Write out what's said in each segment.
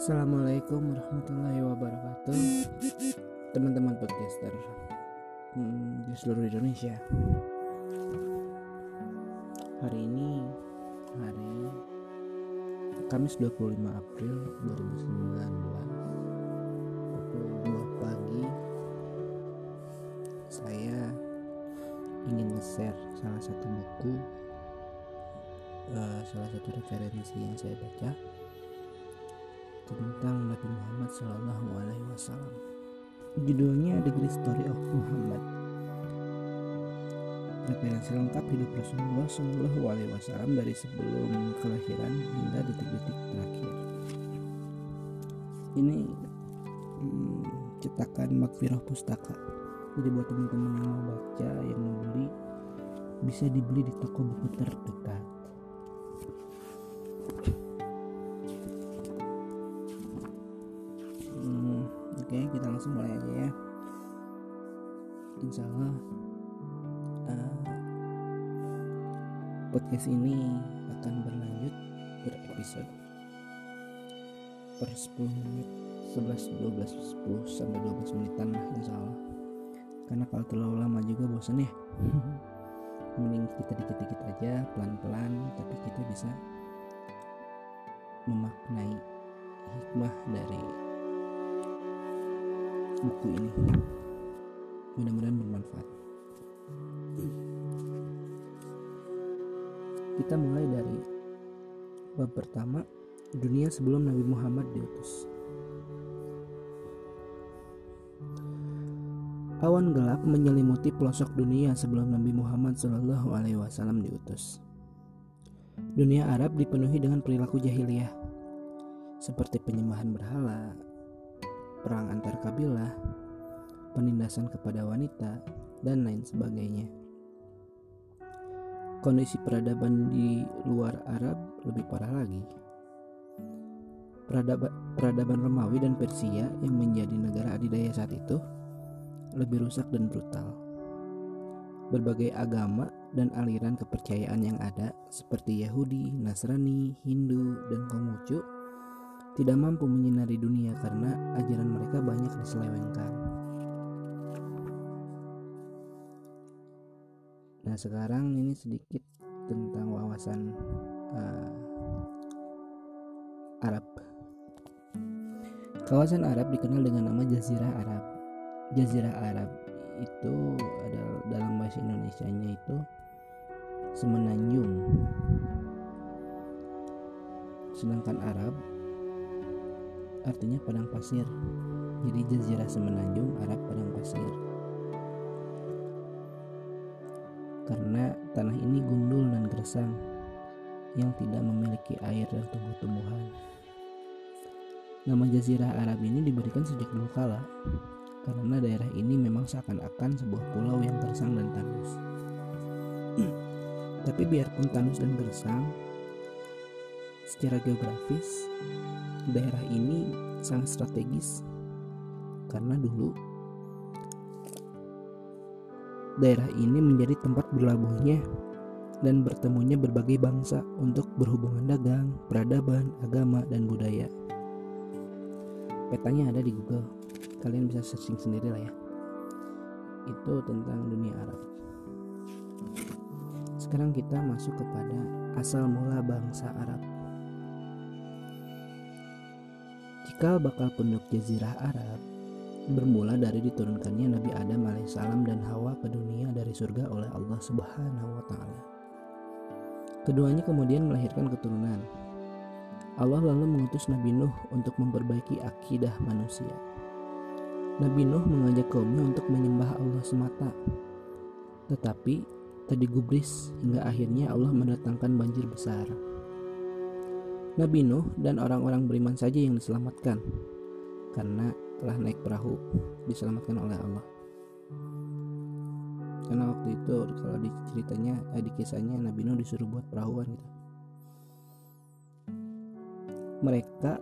Assalamualaikum warahmatullahi wabarakatuh. Teman-teman podcaster hmm, Di seluruh Indonesia. Hari ini Hari Kamis 25 April 2019 Pukul 2 pagi Saya Ingin nge-share salah satu buku uh, Salah satu referensi yang saya baca tentang Nabi Muhammad Shallallahu Alaihi Wasallam. Judulnya The Great Story of Muhammad. Referensi lengkap hidup Rasulullah Shallallahu Alaihi Wasallam dari sebelum kelahiran hingga detik-detik terakhir. Ini hmm, cetakan Makfirah Pustaka. Jadi buat teman-teman yang mau baca, yang mau beli, bisa dibeli di toko buku terdekat. Insya Allah uh, podcast ini akan berlanjut berepisode per 10 menit 11, 12, 10 sampai 12 menitan lah insya Allah. Karena kalau terlalu lama juga bosan ya. Mending kita dikit-dikit aja pelan-pelan tapi kita bisa memaknai hikmah dari buku ini mudah-mudahan bermanfaat kita mulai dari bab pertama dunia sebelum Nabi Muhammad diutus Awan gelap menyelimuti pelosok dunia sebelum Nabi Muhammad Shallallahu Alaihi Wasallam diutus. Dunia Arab dipenuhi dengan perilaku jahiliyah, seperti penyembahan berhala, perang antar kabilah, penindasan kepada wanita, dan lain sebagainya. Kondisi peradaban di luar Arab lebih parah lagi. Peradaban, Romawi dan Persia yang menjadi negara adidaya saat itu lebih rusak dan brutal. Berbagai agama dan aliran kepercayaan yang ada seperti Yahudi, Nasrani, Hindu, dan Konghucu tidak mampu menyinari dunia karena ajaran mereka banyak diselewengkan. Nah, sekarang ini sedikit tentang wawasan uh, Arab. Kawasan Arab dikenal dengan nama Jazirah Arab. Jazirah Arab itu adalah dalam bahasa Indonesia-nya itu semenanjung. Sedangkan Arab artinya padang pasir. Jadi jazirah semenanjung, Arab padang pasir. Karena tanah ini gundul dan gersang yang tidak memiliki air dan tumbuh-tumbuhan. Nama jazirah Arab ini diberikan sejak dulu kala karena daerah ini memang seakan-akan sebuah pulau yang gersang dan tandus. Tapi biarpun tandus dan gersang, secara geografis daerah ini sangat strategis karena dulu daerah ini menjadi tempat berlabuhnya dan bertemunya berbagai bangsa untuk berhubungan dagang, peradaban, agama, dan budaya. Petanya ada di Google, kalian bisa searching sendiri lah ya. Itu tentang dunia Arab. Sekarang kita masuk kepada asal mula bangsa Arab. Cikal bakal penduduk jazirah Arab bermula dari diturunkannya Nabi Adam alaihissalam dan Hawa ke dunia dari surga oleh Allah Subhanahu wa taala. Keduanya kemudian melahirkan keturunan. Allah lalu mengutus Nabi Nuh untuk memperbaiki akidah manusia. Nabi Nuh mengajak kaumnya untuk menyembah Allah semata. Tetapi tadi gubris hingga akhirnya Allah mendatangkan banjir besar. Nabi Nuh dan orang-orang beriman saja yang diselamatkan karena telah naik perahu diselamatkan oleh Allah. Karena waktu itu kalau di ceritanya eh, di kisahnya Nabi Nuh disuruh buat perahuan gitu. Mereka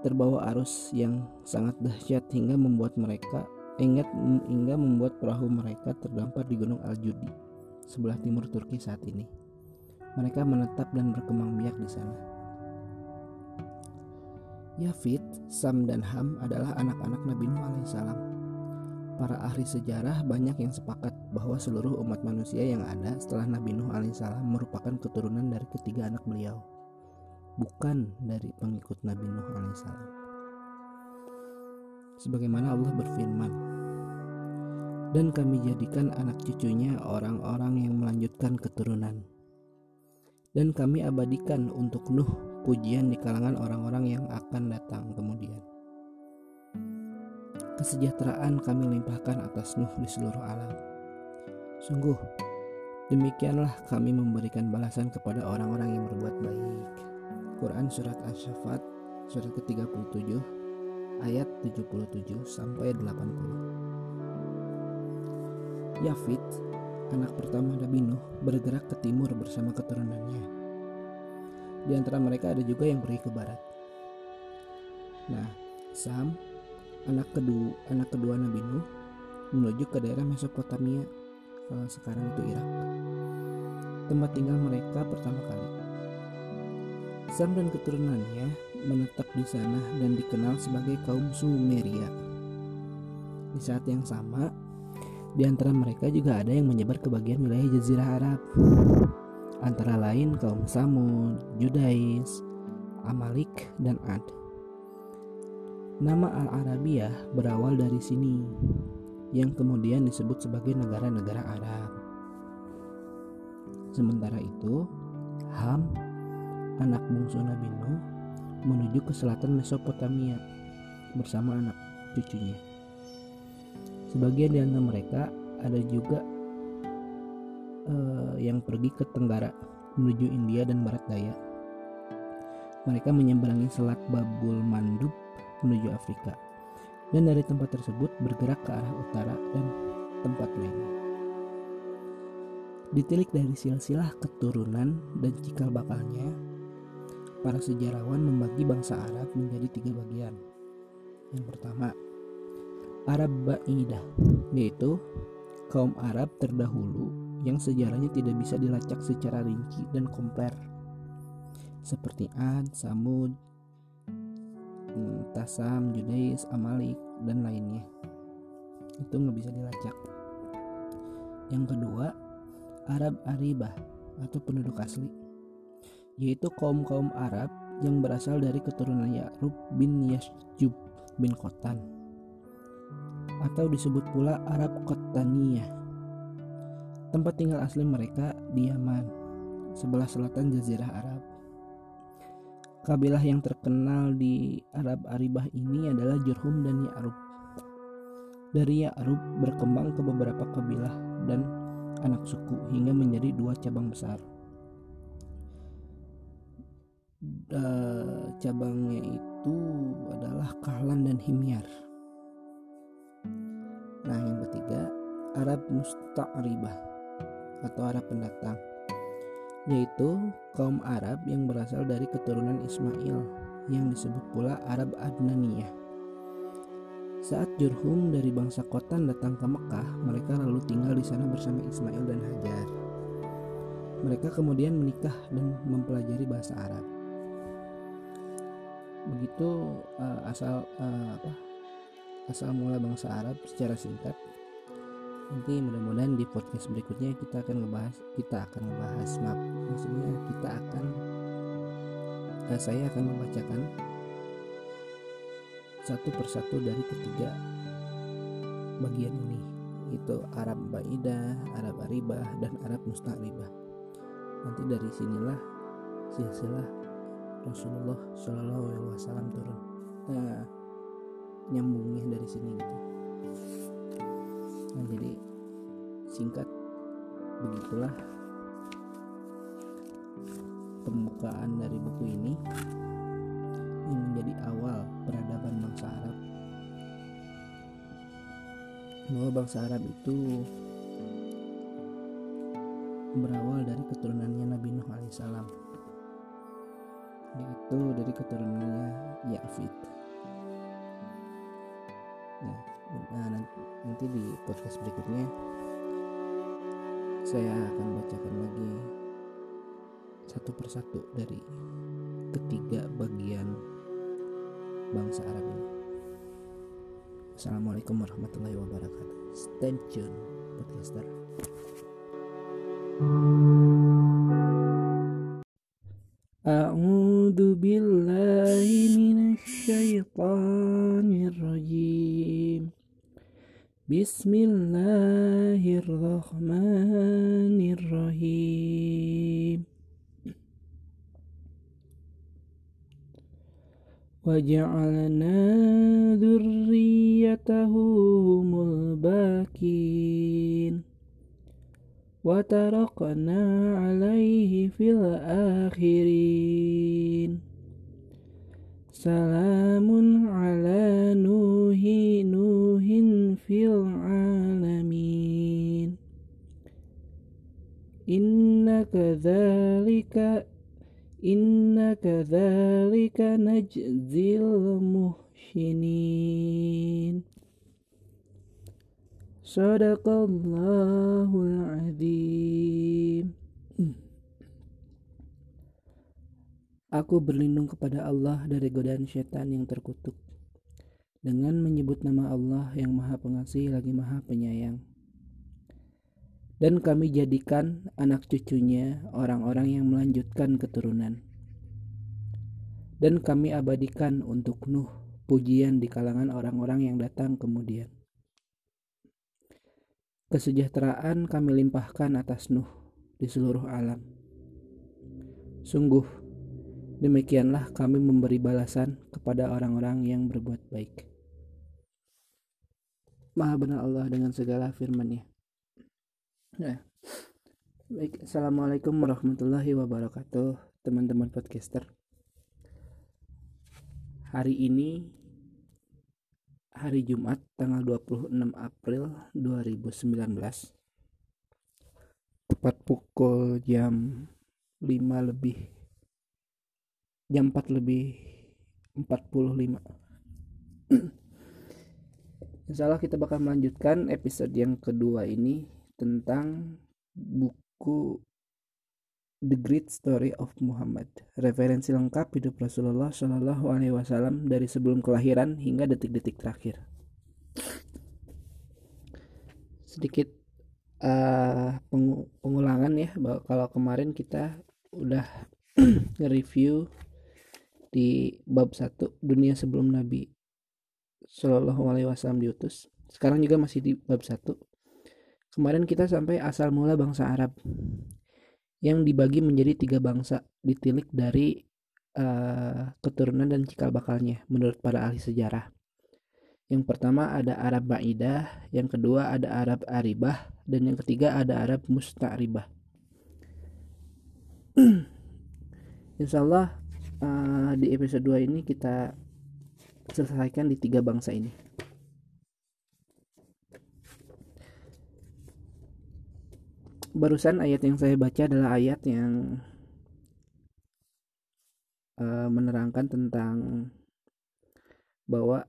terbawa arus yang sangat dahsyat hingga membuat mereka ingat hingga membuat perahu mereka terdampar di Gunung Al-Judi sebelah timur Turki saat ini. Mereka menetap dan berkembang biak di sana. Yafid, Sam, dan Ham adalah anak-anak Nabi Nuh alaihissalam. Para ahli sejarah banyak yang sepakat bahwa seluruh umat manusia yang ada setelah Nabi Nuh alaihissalam merupakan keturunan dari ketiga anak beliau, bukan dari pengikut Nabi Nuh alaihissalam. Sebagaimana Allah berfirman, dan kami jadikan anak cucunya orang-orang yang melanjutkan keturunan. Dan kami abadikan untuk Nuh pujian di kalangan orang-orang yang akan datang kemudian. Kesejahteraan kami limpahkan atas Nuh di seluruh alam. Sungguh, demikianlah kami memberikan balasan kepada orang-orang yang berbuat baik. Quran Surat Asy-Syafat surat ke-37 ayat 77 sampai 80. Yafid, anak pertama Nabi Nuh, bergerak ke timur bersama keturunannya di antara mereka ada juga yang pergi ke barat. Nah, Sam, anak kedua anak kedua Nabi Nuh, menuju ke daerah Mesopotamia, eh, sekarang itu Irak. Tempat tinggal mereka pertama kali. Sam dan keturunannya menetap di sana dan dikenal sebagai kaum Sumeria. Di saat yang sama, di antara mereka juga ada yang menyebar ke bagian wilayah Jazirah Arab antara lain kaum Samud, Judais, Amalik, dan Ad. Nama Al-Arabiyah berawal dari sini, yang kemudian disebut sebagai negara-negara Arab. Sementara itu, Ham, anak bungsu Nabi Nuh, menuju ke selatan Mesopotamia bersama anak cucunya. Sebagian di antara mereka ada juga uh, yang pergi ke Tenggara menuju India dan Barat Daya. Mereka menyeberangi Selat Babul Mandub menuju Afrika dan dari tempat tersebut bergerak ke arah utara dan tempat lainnya. Ditilik dari silsilah keturunan dan cikal bakalnya, para sejarawan membagi bangsa Arab menjadi tiga bagian. Yang pertama, Arab Ba'idah, yaitu kaum Arab terdahulu yang sejarahnya tidak bisa dilacak secara rinci dan kompler. Seperti Ad, Samud, hmm, Tasam, Judais, Amalik, dan lainnya. Itu nggak bisa dilacak. Yang kedua Arab Aribah atau penduduk asli. Yaitu kaum-kaum Arab yang berasal dari keturunan Ya'rub bin Yasjub bin Kotan atau disebut pula Arab Kotaniyah Tempat tinggal asli mereka di Yaman, sebelah selatan Jazirah Arab. Kabilah yang terkenal di Arab Aribah ini adalah Jurhum dan Ya'rub. Dari Ya'rub berkembang ke beberapa kabilah dan anak suku hingga menjadi dua cabang besar. Uh, cabangnya itu adalah Kahlan dan Himyar. Nah, yang ketiga Arab Musta'ribah atau Arab pendatang, yaitu kaum Arab yang berasal dari keturunan Ismail yang disebut pula Arab Adnaniyah. Saat Jurhum dari bangsa Kotan datang ke Mekah, mereka lalu tinggal di sana bersama Ismail dan Hajar. Mereka kemudian menikah dan mempelajari bahasa Arab. Begitu uh, asal uh, apa? Asal mula bangsa Arab secara singkat nanti mudah-mudahan di podcast berikutnya kita akan ngebahas kita akan ngebahas map maksudnya kita akan eh, saya akan membacakan satu persatu dari ketiga bagian ini itu Arab Baidah, Arab Aribah dan Arab Musta'ribah. Nanti dari sinilah silsilah Rasulullah Shallallahu Alaihi Wasallam turun. Nah nyambungnya dari sini gitu nah jadi singkat begitulah pembukaan dari buku ini yang menjadi awal peradaban bangsa Arab. Bahwa bangsa Arab itu berawal dari keturunannya Nabi Nuh alaihissalam yaitu dari keturunannya Yafid nah, nah nanti di podcast berikutnya saya akan bacakan lagi satu persatu dari ketiga bagian bangsa Arab ini. Assalamualaikum warahmatullahi wabarakatuh. Stay tune, podcaster. أعوذ بالله بسم الله الرحمن الرحيم. وجعلنا ذريته هم الباكين وتركنا عليه في الآخرين. سلام على نوح kadzalika inna kadzalika najzil muhsinin Sadaqallahul adzim Aku berlindung kepada Allah dari godaan setan yang terkutuk dengan menyebut nama Allah yang Maha Pengasih lagi Maha Penyayang. Dan kami jadikan anak cucunya orang-orang yang melanjutkan keturunan. Dan kami abadikan untuk Nuh pujian di kalangan orang-orang yang datang kemudian. Kesejahteraan kami limpahkan atas Nuh di seluruh alam. Sungguh, demikianlah kami memberi balasan kepada orang-orang yang berbuat baik. Maha benar Allah dengan segala firman-Nya. Ya. Baik, Assalamualaikum warahmatullahi wabarakatuh, teman-teman podcaster. Hari ini hari Jumat tanggal 26 April 2019 tepat pukul jam 5 lebih jam 4 lebih 45 Insya Allah kita bakal melanjutkan episode yang kedua ini tentang buku The Great Story of Muhammad. Referensi lengkap hidup Rasulullah Shallallahu Alaihi Wasallam dari sebelum kelahiran hingga detik-detik terakhir. Sedikit uh, pengulangan ya, bahwa kalau kemarin kita udah nge-review di bab 1 dunia sebelum Nabi Shallallahu Alaihi Wasallam diutus. Sekarang juga masih di bab 1. Kemarin kita sampai asal mula bangsa Arab yang dibagi menjadi tiga bangsa ditilik dari uh, keturunan dan cikal bakalnya menurut para ahli sejarah. Yang pertama ada Arab Ba'idah, yang kedua ada Arab Aribah, dan yang ketiga ada Arab Musta'ribah. Insya Allah uh, di episode 2 ini kita selesaikan di tiga bangsa ini. Barusan ayat yang saya baca adalah ayat yang uh, menerangkan tentang bahwa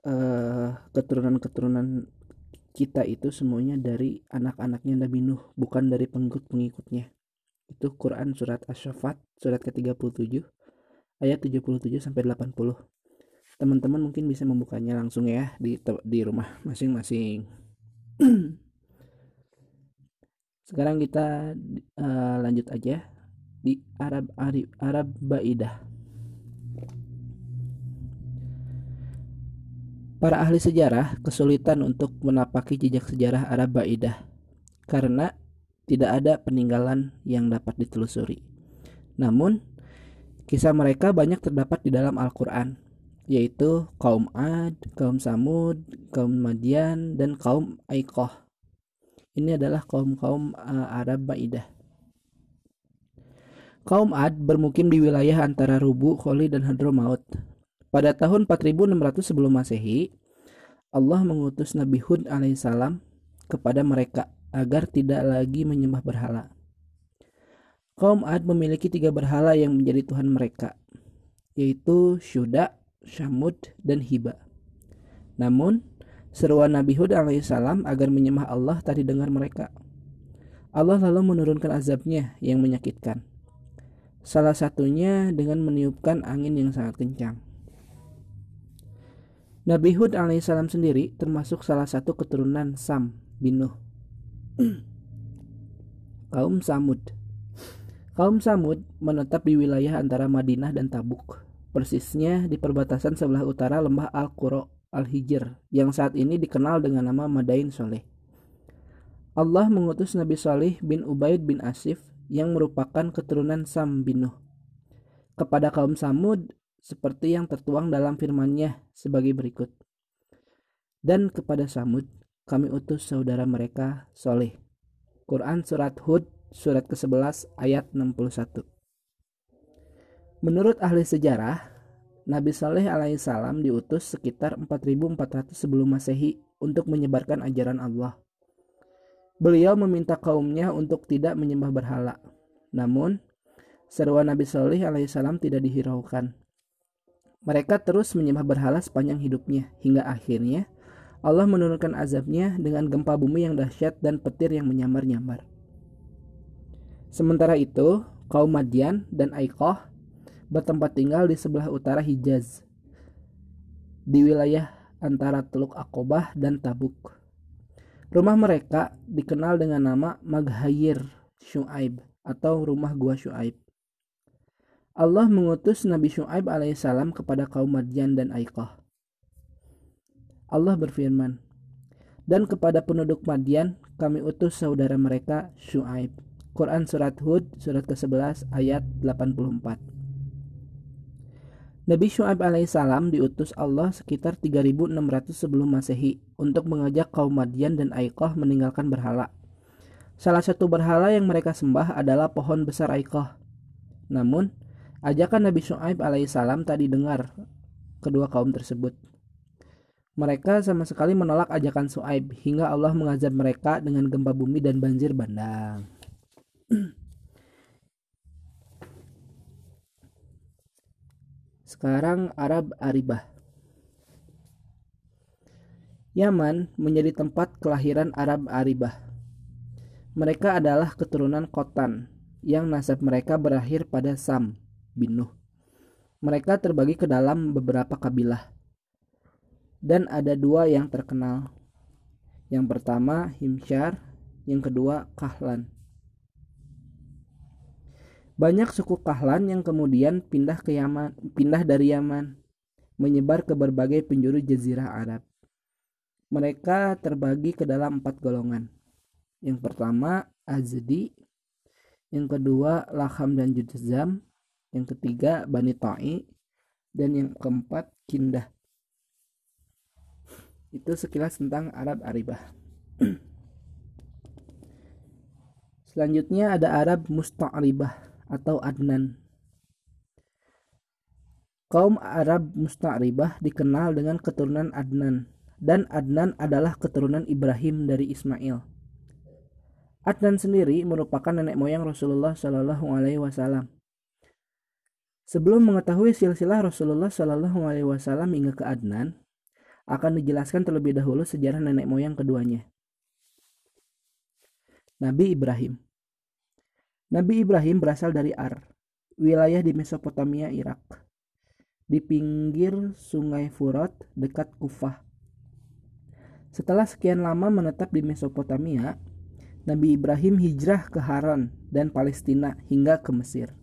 keturunan keturunan-keturunan kita itu semuanya dari anak-anaknya Nabi Nuh, bukan dari pengikut-pengikutnya. Itu Quran surat Asy-Syaffat surat ke-37 ayat 77 sampai 80. Teman-teman mungkin bisa membukanya langsung ya di di rumah masing-masing. Sekarang kita uh, lanjut aja di Arab Arab, Arab Baidah. Para ahli sejarah kesulitan untuk menapaki jejak sejarah Arab Baidah karena tidak ada peninggalan yang dapat ditelusuri. Namun, kisah mereka banyak terdapat di dalam Al-Quran, yaitu kaum Ad, kaum Samud, kaum Madian, dan kaum Aikoh. Ini adalah kaum-kaum uh, Arab Baidah. Kaum Ad bermukim di wilayah antara Rubu, Kholi, dan Hadramaut. Pada tahun 4600 sebelum Masehi, Allah mengutus Nabi Hud alaihissalam kepada mereka agar tidak lagi menyembah berhala. Kaum Ad memiliki tiga berhala yang menjadi Tuhan mereka, yaitu Syuda, Syamud, dan Hiba. Namun, seruan Nabi Hud alaihissalam agar menyembah Allah tadi dengar mereka. Allah lalu menurunkan azabnya yang menyakitkan. Salah satunya dengan meniupkan angin yang sangat kencang. Nabi Hud alaihissalam sendiri termasuk salah satu keturunan Sam bin Nuh. Kaum Samud. Kaum Samud menetap di wilayah antara Madinah dan Tabuk, persisnya di perbatasan sebelah utara lembah Al-Qura Al-Hijr yang saat ini dikenal dengan nama Madain Soleh. Allah mengutus Nabi Salih bin Ubaid bin Asif yang merupakan keturunan Sam bin Nuh kepada kaum Samud seperti yang tertuang dalam firman-Nya sebagai berikut. Dan kepada Samud kami utus saudara mereka Soleh. Quran Surat Hud surat ke-11 ayat 61. Menurut ahli sejarah, Nabi Saleh alaihissalam diutus sekitar 4400 sebelum masehi untuk menyebarkan ajaran Allah. Beliau meminta kaumnya untuk tidak menyembah berhala. Namun, seruan Nabi Saleh alaihissalam tidak dihiraukan. Mereka terus menyembah berhala sepanjang hidupnya, hingga akhirnya Allah menurunkan azabnya dengan gempa bumi yang dahsyat dan petir yang menyambar-nyambar. Sementara itu, kaum Madian dan Aikoh bertempat tinggal di sebelah utara Hijaz, di wilayah antara Teluk Akobah dan Tabuk. Rumah mereka dikenal dengan nama Maghayir Shu'aib atau rumah gua Shu'aib. Allah mengutus Nabi Shu'aib alaihissalam kepada kaum Madian dan Aiqah. Allah berfirman, dan kepada penduduk Madian kami utus saudara mereka Shu'aib. Quran Surat Hud surat ke-11 ayat 84 Nabi Shu'aib alaihissalam diutus Allah sekitar 3600 sebelum masehi untuk mengajak kaum Madian dan Aiqah meninggalkan berhala. Salah satu berhala yang mereka sembah adalah pohon besar Aiqah. Namun, Ajakan Nabi Shu'aib alaihissalam tak didengar kedua kaum tersebut. Mereka sama sekali menolak ajakan Shu'aib hingga Allah mengazab mereka dengan gempa bumi dan banjir bandang. Sekarang Arab Aribah. Yaman menjadi tempat kelahiran Arab Aribah. Mereka adalah keturunan Kotan yang nasab mereka berakhir pada Sam bin Nuh. Mereka terbagi ke dalam beberapa kabilah. Dan ada dua yang terkenal. Yang pertama Himsyar, yang kedua Kahlan. Banyak suku Kahlan yang kemudian pindah ke Yaman, pindah dari Yaman, menyebar ke berbagai penjuru jazirah Arab. Mereka terbagi ke dalam empat golongan. Yang pertama Azdi, yang kedua Laham dan Judzam, yang ketiga Bani Ta'i dan yang keempat Kindah itu sekilas tentang Arab Aribah selanjutnya ada Arab Musta'ribah atau Adnan. Kaum Arab Musta'ribah dikenal dengan keturunan Adnan dan Adnan adalah keturunan Ibrahim dari Ismail. Adnan sendiri merupakan nenek moyang Rasulullah Shallallahu Alaihi Wasallam. Sebelum mengetahui silsilah Rasulullah Shallallahu Alaihi Wasallam hingga ke Adnan, akan dijelaskan terlebih dahulu sejarah nenek moyang keduanya. Nabi Ibrahim Nabi Ibrahim berasal dari Ar, wilayah di Mesopotamia, Irak, di pinggir sungai Furat dekat Kufah. Setelah sekian lama menetap di Mesopotamia, Nabi Ibrahim hijrah ke Haran dan Palestina hingga ke Mesir.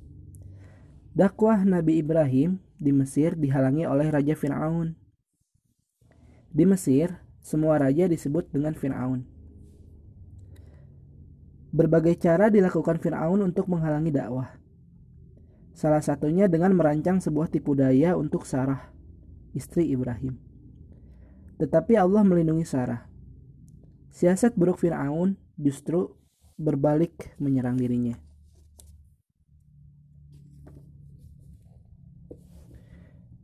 Dakwah Nabi Ibrahim di Mesir dihalangi oleh Raja Fir'aun. Di Mesir, semua raja disebut dengan Fir'aun. Berbagai cara dilakukan Fir'aun untuk menghalangi dakwah. Salah satunya dengan merancang sebuah tipu daya untuk Sarah, istri Ibrahim. Tetapi Allah melindungi Sarah. Siasat buruk Fir'aun justru berbalik menyerang dirinya.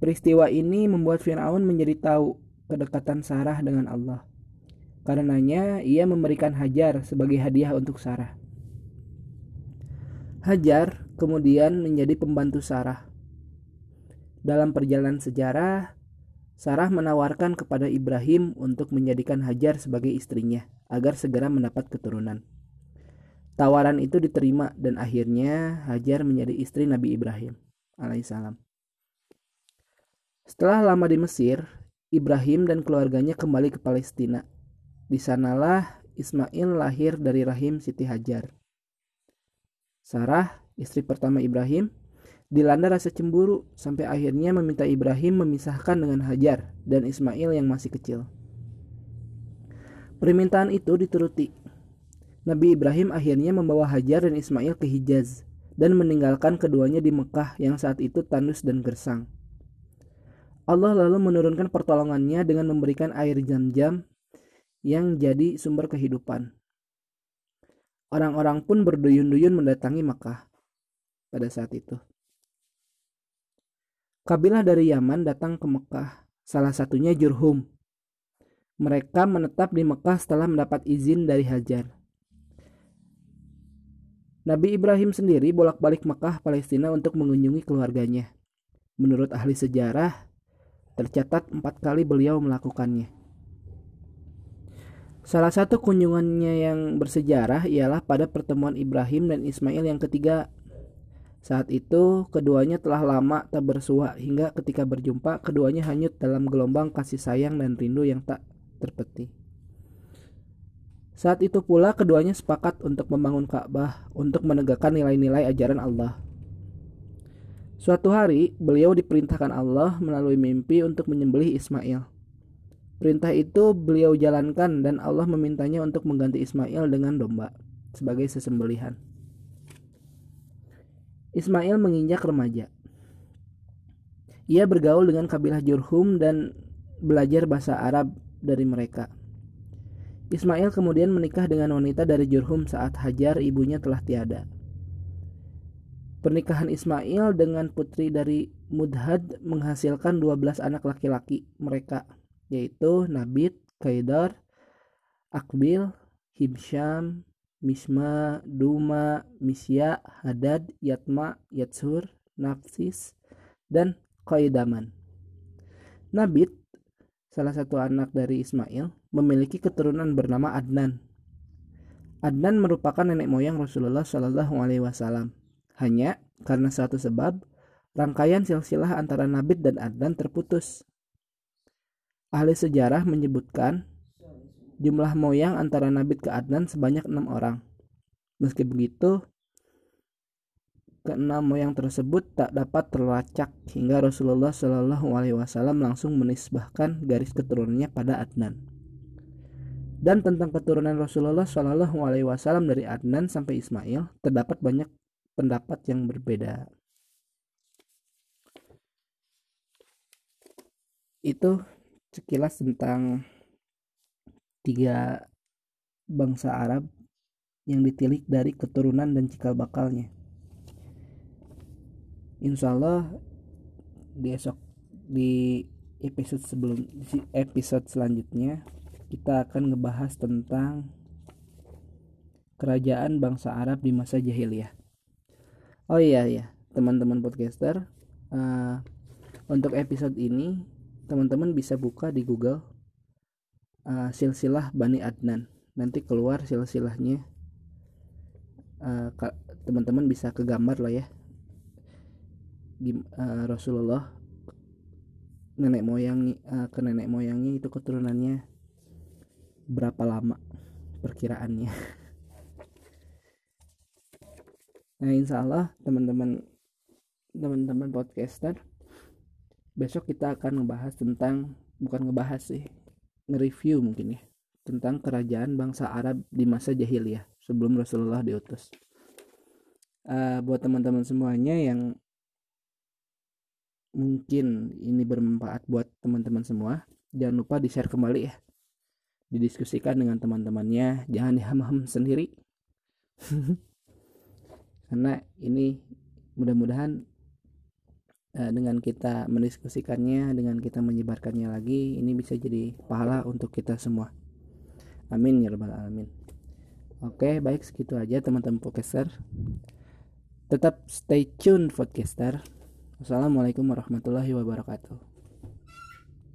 Peristiwa ini membuat Firaun menjadi tahu kedekatan Sarah dengan Allah. Karenanya ia memberikan Hajar sebagai hadiah untuk Sarah. Hajar kemudian menjadi pembantu Sarah. Dalam perjalanan sejarah, Sarah menawarkan kepada Ibrahim untuk menjadikan Hajar sebagai istrinya agar segera mendapat keturunan. Tawaran itu diterima dan akhirnya Hajar menjadi istri Nabi Ibrahim alaihissalam. Setelah lama di Mesir, Ibrahim dan keluarganya kembali ke Palestina. Di sanalah Ismail lahir dari rahim Siti Hajar. Sarah, istri pertama Ibrahim, dilanda rasa cemburu sampai akhirnya meminta Ibrahim memisahkan dengan Hajar dan Ismail yang masih kecil. Permintaan itu dituruti Nabi Ibrahim akhirnya membawa Hajar dan Ismail ke Hijaz dan meninggalkan keduanya di Mekah yang saat itu tandus dan gersang. Allah lalu menurunkan pertolongannya dengan memberikan air jam-jam yang jadi sumber kehidupan. Orang-orang pun berduyun-duyun mendatangi Mekah pada saat itu. Kabilah dari Yaman datang ke Mekah, salah satunya Jurhum. Mereka menetap di Mekah setelah mendapat izin dari Hajar. Nabi Ibrahim sendiri bolak-balik Mekah, Palestina untuk mengunjungi keluarganya. Menurut ahli sejarah, tercatat empat kali beliau melakukannya. Salah satu kunjungannya yang bersejarah ialah pada pertemuan Ibrahim dan Ismail yang ketiga. Saat itu, keduanya telah lama tak bersua hingga ketika berjumpa, keduanya hanyut dalam gelombang kasih sayang dan rindu yang tak terpeti. Saat itu pula keduanya sepakat untuk membangun Ka'bah untuk menegakkan nilai-nilai ajaran Allah. Suatu hari, beliau diperintahkan Allah melalui mimpi untuk menyembelih Ismail. Perintah itu beliau jalankan dan Allah memintanya untuk mengganti Ismail dengan domba sebagai sesembelihan. Ismail menginjak remaja. Ia bergaul dengan kabilah Jurhum dan belajar bahasa Arab dari mereka. Ismail kemudian menikah dengan wanita dari Jurhum saat Hajar ibunya telah tiada. Pernikahan Ismail dengan putri dari Mudhad menghasilkan 12 anak laki-laki mereka, yaitu Nabit, Kaidar, Akbil, Hibsham, Misma, Duma, Misya, Hadad, Yatma, Yatsur, Nafsis, dan Qaidaman. Nabit, salah satu anak dari Ismail, memiliki keturunan bernama Adnan. Adnan merupakan nenek moyang Rasulullah Shallallahu Alaihi Wasallam. Hanya karena satu sebab, rangkaian silsilah antara Nabit dan Adnan terputus. Ahli sejarah menyebutkan jumlah moyang antara Nabit ke Adnan sebanyak enam orang. Meski begitu, keenam moyang tersebut tak dapat terlacak hingga Rasulullah Shallallahu Alaihi Wasallam langsung menisbahkan garis keturunannya pada Adnan dan tentang keturunan Rasulullah Shallallahu Alaihi Wasallam dari Adnan sampai Ismail terdapat banyak pendapat yang berbeda. Itu sekilas tentang tiga bangsa Arab yang ditilik dari keturunan dan cikal bakalnya. Insya Allah besok di episode sebelum episode selanjutnya kita akan ngebahas tentang kerajaan bangsa Arab di masa jahiliyah. Oh iya ya, teman-teman podcaster, uh, untuk episode ini teman-teman bisa buka di Google uh, silsilah Bani Adnan. Nanti keluar silsilahnya. Uh, teman-teman bisa kegambar lah ya. Uh, Rasulullah nenek moyang uh, ke nenek moyangnya itu keturunannya berapa lama perkiraannya nah insya Allah teman-teman teman-teman podcaster besok kita akan ngebahas tentang bukan ngebahas sih nge-review mungkin ya tentang kerajaan bangsa Arab di masa jahiliyah sebelum Rasulullah diutus. Uh, buat teman-teman semuanya yang mungkin ini bermanfaat buat teman-teman semua jangan lupa di share kembali ya. Didiskusikan dengan teman-temannya jangan diham-ham sendiri. Karena ini mudah-mudahan dengan kita mendiskusikannya dengan kita menyebarkannya lagi ini bisa jadi pahala untuk kita semua. Amin ya rabbal alamin. Oke baik segitu aja teman-teman podcaster. Tetap stay tune podcaster. Assalamualaikum warahmatullahi wabarakatuh